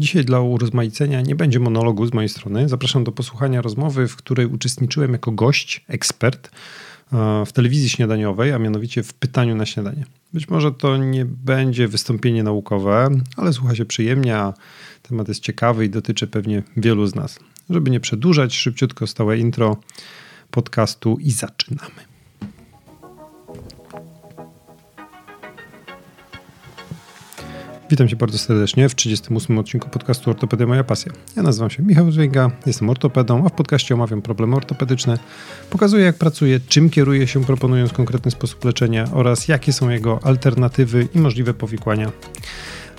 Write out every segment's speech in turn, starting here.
Dzisiaj dla urozmaicenia nie będzie monologu z mojej strony. Zapraszam do posłuchania rozmowy, w której uczestniczyłem jako gość, ekspert e, w telewizji śniadaniowej, a mianowicie w pytaniu na śniadanie. Być może to nie będzie wystąpienie naukowe, ale słucha się przyjemnie, a temat jest ciekawy i dotyczy pewnie wielu z nas. Żeby nie przedłużać, szybciutko stałe intro podcastu i zaczynamy. Witam Cię bardzo serdecznie w 38 odcinku podcastu Ortopedia Moja Pasja. Ja nazywam się Michał Zwięga, jestem ortopedą, a w podcaście omawiam problemy ortopedyczne, pokazuję jak pracuję, czym kieruję się proponując konkretny sposób leczenia oraz jakie są jego alternatywy i możliwe powikłania.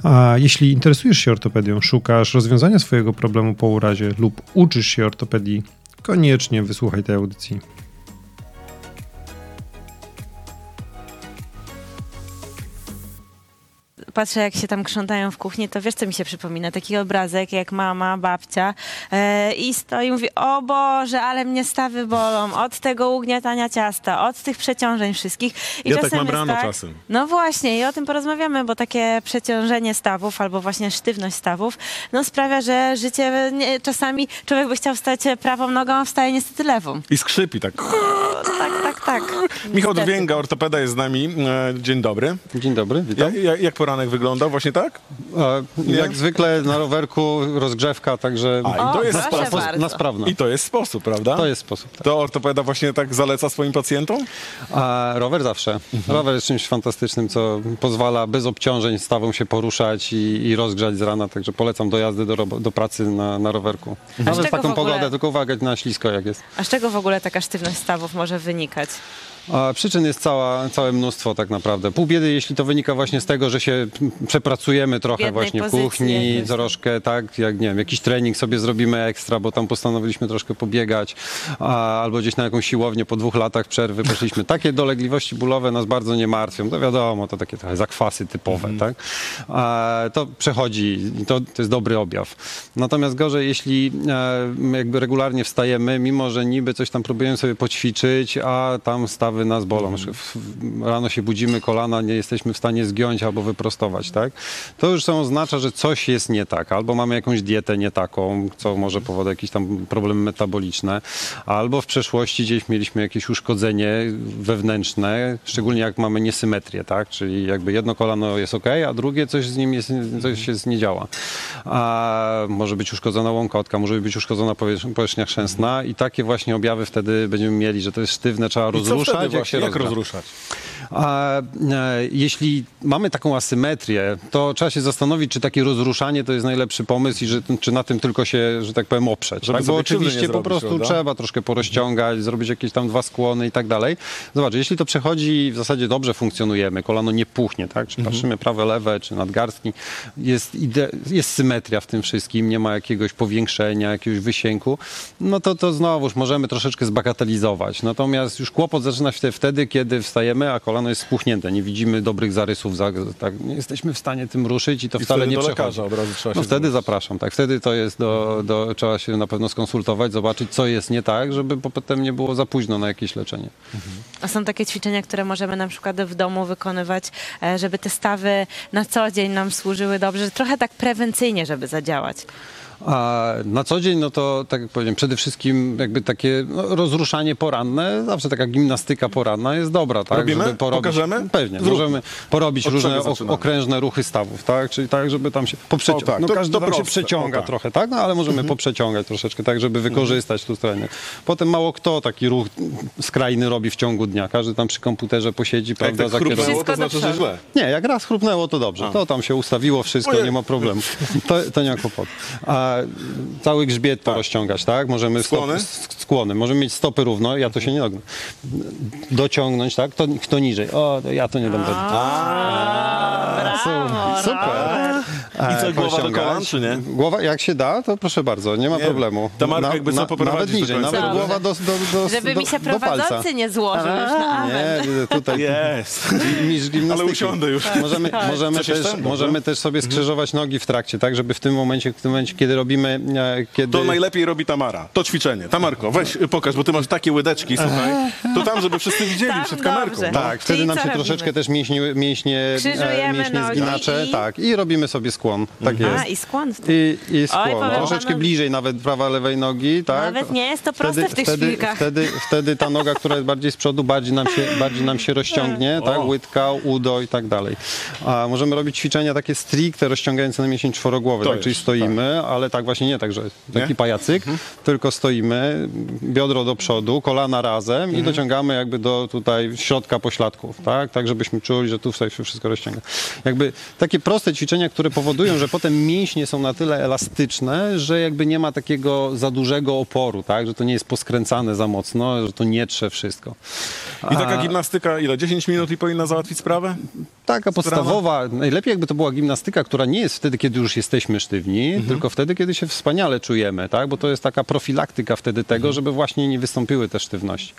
A jeśli interesujesz się ortopedią, szukasz rozwiązania swojego problemu po urazie lub uczysz się ortopedii, koniecznie wysłuchaj tej audycji. Patrzę jak się tam krzątają w kuchni, to wiesz co mi się przypomina? Taki obrazek jak mama, babcia e, i stoi i mówi, o Boże, ale mnie stawy bolą od tego ugniatania ciasta, od tych przeciążeń wszystkich. I Ja tak czasem mam jest rano czasem. No właśnie i o tym porozmawiamy, bo takie przeciążenie stawów albo właśnie sztywność stawów no sprawia, że życie nie, czasami człowiek by chciał stać prawą nogą, a wstaje niestety lewą. I skrzypi tak. Tak, tak, tak. Michał. Dwięga, ortopeda jest z nami. E, Dzień dobry. Dzień dobry, Ja, witam. ja, jak poranek wyglądał? Właśnie tak? E, jak zwykle na rowerku rozgrzewka, także A, i to O, jest sposób. na sprawno. I to jest sposób, prawda? To jest sposób. Tak. To ortopeda właśnie tak zaleca swoim pacjentom? A rower zawsze. Mhm. Rower jest czymś fantastycznym, co pozwala bez obciążeń stawą się poruszać i, i rozgrzać z rana, także polecam do jazdy do, do pracy na, na rowerku. Nawet czego w taką w ogóle- pogodę, tylko uwaga na ślisko jak jest. A z czego w ogóle taka sztywność stawów może wynikać? A przyczyn jest cała, całe mnóstwo tak naprawdę. Pół biedy, jeśli to wynika właśnie z tego, że się przepracujemy trochę właśnie w kuchni, troszkę tak, jak nie wiem, jakiś trening sobie zrobimy ekstra, bo tam postanowiliśmy troszkę pobiegać, a, albo gdzieś na jakąś siłownię po dwóch latach przerwy poszliśmy. Takie dolegliwości bólowe nas bardzo nie martwią. To wiadomo, to takie trochę zakwasy typowe, tak? A, to przechodzi, to, to jest dobry objaw. Natomiast gorzej, jeśli e, jakby regularnie wstajemy, mimo że niby coś tam próbujemy sobie poćwiczyć, a tam stawy nas bolą. w- w- Rano się budzimy, kolana nie jesteśmy w stanie zgiąć albo wyprostować, tak? To już są oznacza, że coś jest nie tak. Albo mamy jakąś dietę nie taką, co może powodować jakieś tam problemy metaboliczne, albo w przeszłości gdzieś mieliśmy jakieś uszkodzenie wewnętrzne, szczególnie jak mamy niesymetrię, tak? Czyli jakby jedno kolano jest ok, a drugie coś z nim jest, coś jest nie działa. A może być uszkodzona łąkotka, może być uszkodzona powierzch- powierzchnia chrzęsna i takie właśnie objawy wtedy będziemy mieli, że to jest sztywne, trzeba I rozruszać, wtedy jak właśnie? Jak rozruszać? A e, jeśli mamy taką asymetrię, to trzeba się zastanowić, czy takie rozruszanie to jest najlepszy pomysł i że, czy na tym tylko się, że tak powiem, oprzeć. Żeby Tak? Bo oczywiście po prostu trzeba troszkę porozciągać, zrobić jakieś tam dwa skłony i tak dalej. Zobacz, jeśli to przechodzi i w zasadzie dobrze funkcjonujemy, kolano nie puchnie, tak? Czy Mhm. patrzymy prawe, lewe, czy nadgarstki, jest, jest symetria w tym wszystkim, nie ma jakiegoś powiększenia, jakiegoś wysięku, no to, to znowuż możemy troszeczkę zbagatelizować. Natomiast już kłopot zaczyna się wtedy, kiedy wstajemy, a kolano jest spuchnięte, nie widzimy dobrych zarysów, za, tak, nie jesteśmy w stanie tym ruszyć i to I wcale wtedy nie do przechodzi. lekarza od razu trzeba No się wtedy zapraszam, tak. Wtedy to jest do, do, trzeba się na pewno skonsultować, zobaczyć, co jest nie tak, żeby po- potem nie było za późno na jakieś leczenie. A są takie ćwiczenia, które możemy na przykład w domu wykonywać, e, żeby te stawy na co dzień nam służyły dobrze, trochę tak prewencyjnie, żeby zadziałać. A na co dzień, no to tak jak powiedziałem, przede wszystkim jakby takie no, rozruszanie poranne, zawsze taka gimnastyka poranna jest dobra, tak? Robimy? Żeby porobić, Pokażemy? Pewnie, Zróbmy. możemy porobić Od różne okrężne ruchy stawów, tak? Czyli tak, żeby tam się poprzeciągać. O, tak, no to- każdy to się przeciąga O, tak. Mhm. trochę, tak? No ale możemy poprzeciągać troszeczkę, tak, żeby wykorzystać tu stronę. Potem mało kto taki ruch skrajny robi w ciągu dnia. Każdy tam przy komputerze posiedzi, Jak prawda, tak zakieruje. chrupnęło, to znaczy, że źle. Nie, jak raz chrupnęło, to dobrze. To tam się ustawiło wszystko, nie ma problemu. To, to nie ma kłopotu. A cały grzbiet porozciągać, tak? Możemy Skłony? Stopy, skłony. Możemy mieć stopy równo, ja to się nie dognę. Dociągnąć, tak? Kto, kto niżej? O, ja to nie dam rady. Brawo, Super. I co, głowa do kolan, czy nie? Głowa, jak się da, to proszę bardzo, nie ma Nie. problemu. Ta Marka jakby co poprowadzić Nawet niżej, nawet głowa do, do, do, Żeby do, mi się do palca. prowadzący nie złożył już na amen. Nie, tutaj Jest. Ale usiądę już. Możemy, możemy, Coś też? Dobrze. możemy też sobie skrzyżować nogi w trakcie, tak, żeby w tym momencie, w tym momencie kiedy robimy, e, kiedy... To najlepiej robi Tamara. To ćwiczenie. Tamarko, weź pokaż, bo ty masz takie łydeczki, słuchaj. To tam, żeby wszyscy widzieli Tam przed kamerką. Tak, wtedy nam się troszeczkę też mięśnie, e, Krzyżujemy mięśnie nogi zginacze, i- tak, i robimy sobie skłon. Tak A, jest. i skłon. I, i skłon. powiem Troszeczkę panu- bliżej nawet prawa lewej nogi, tak? Nawet nie jest to proste w tych wtedy, szpilkach. Wtedy, wtedy ta noga, która jest bardziej z przodu, bardziej nam się, bardziej nam się rozciągnie, tak? Łydka, udo i tak dalej. A możemy robić ćwiczenia takie stricte rozciągające na mięsień czworogłowy, tak? czyli jest, stoimy, ale tak właśnie nie tak, że taki Nie? pajacyk, tylko stoimy, biodro do przodu, kolana razem i dociągamy jakby do tutaj środka pośladków, tak? Tak, żebyśmy czuli, że tu tutaj się wszystko rozciąga. Jakby takie proste ćwiczenia, które powodują, że potem mięśnie są na tyle elastyczne, że jakby nie ma takiego za dużego oporu, tak? Że to nie jest poskręcane za mocno, że to nie trze wszystko. I taka A- gimnastyka, ile? 10 minut i powinna załatwić sprawę? Taka podstawowa, najlepiej jakby to była gimnastyka, która nie jest wtedy, kiedy już jesteśmy sztywni, tylko wtedy, kiedy się wspaniale czujemy, tak? Bo to jest taka profilaktyka wtedy tego, żeby właśnie nie wystąpiły te sztywności.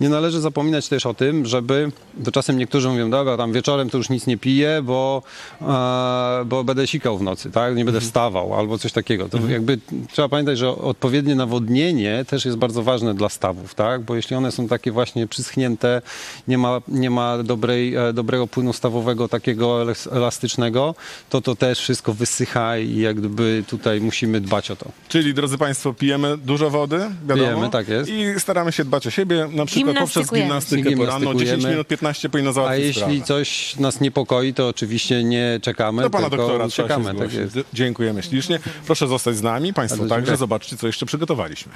Nie należy zapominać też o tym, żeby, to czasem niektórzy mówią, dobra, tam wieczorem to już nic nie piję, bo, e, bo będę sikał w nocy, tak? Nie będę wstawał albo coś takiego. To jakby trzeba pamiętać, że odpowiednie nawodnienie też jest bardzo ważne dla stawów, tak? Bo jeśli one są takie właśnie przyschnięte, nie ma, nie ma dobrej, e, dobrego płynu stawowego, takiego elas- elastycznego, to to też wszystko wysycha i jak gdyby tutaj musimy dbać o to. Czyli, drodzy Państwo, pijemy dużo wody, wiadomo. Pijemy, tak jest. I staramy się dbać o siebie, na przykład poprzez gimnastykę poranną. 10 Gimnastykujemy. minut 15 powinno A załatwić jeśli sprawę. coś nas niepokoi, to oczywiście nie czekamy, Do pana doktora uciekamy. Tak. Dziękujemy ślicznie. Proszę zostać z nami. Państwo także. Zobaczcie, co jeszcze przygotowaliśmy.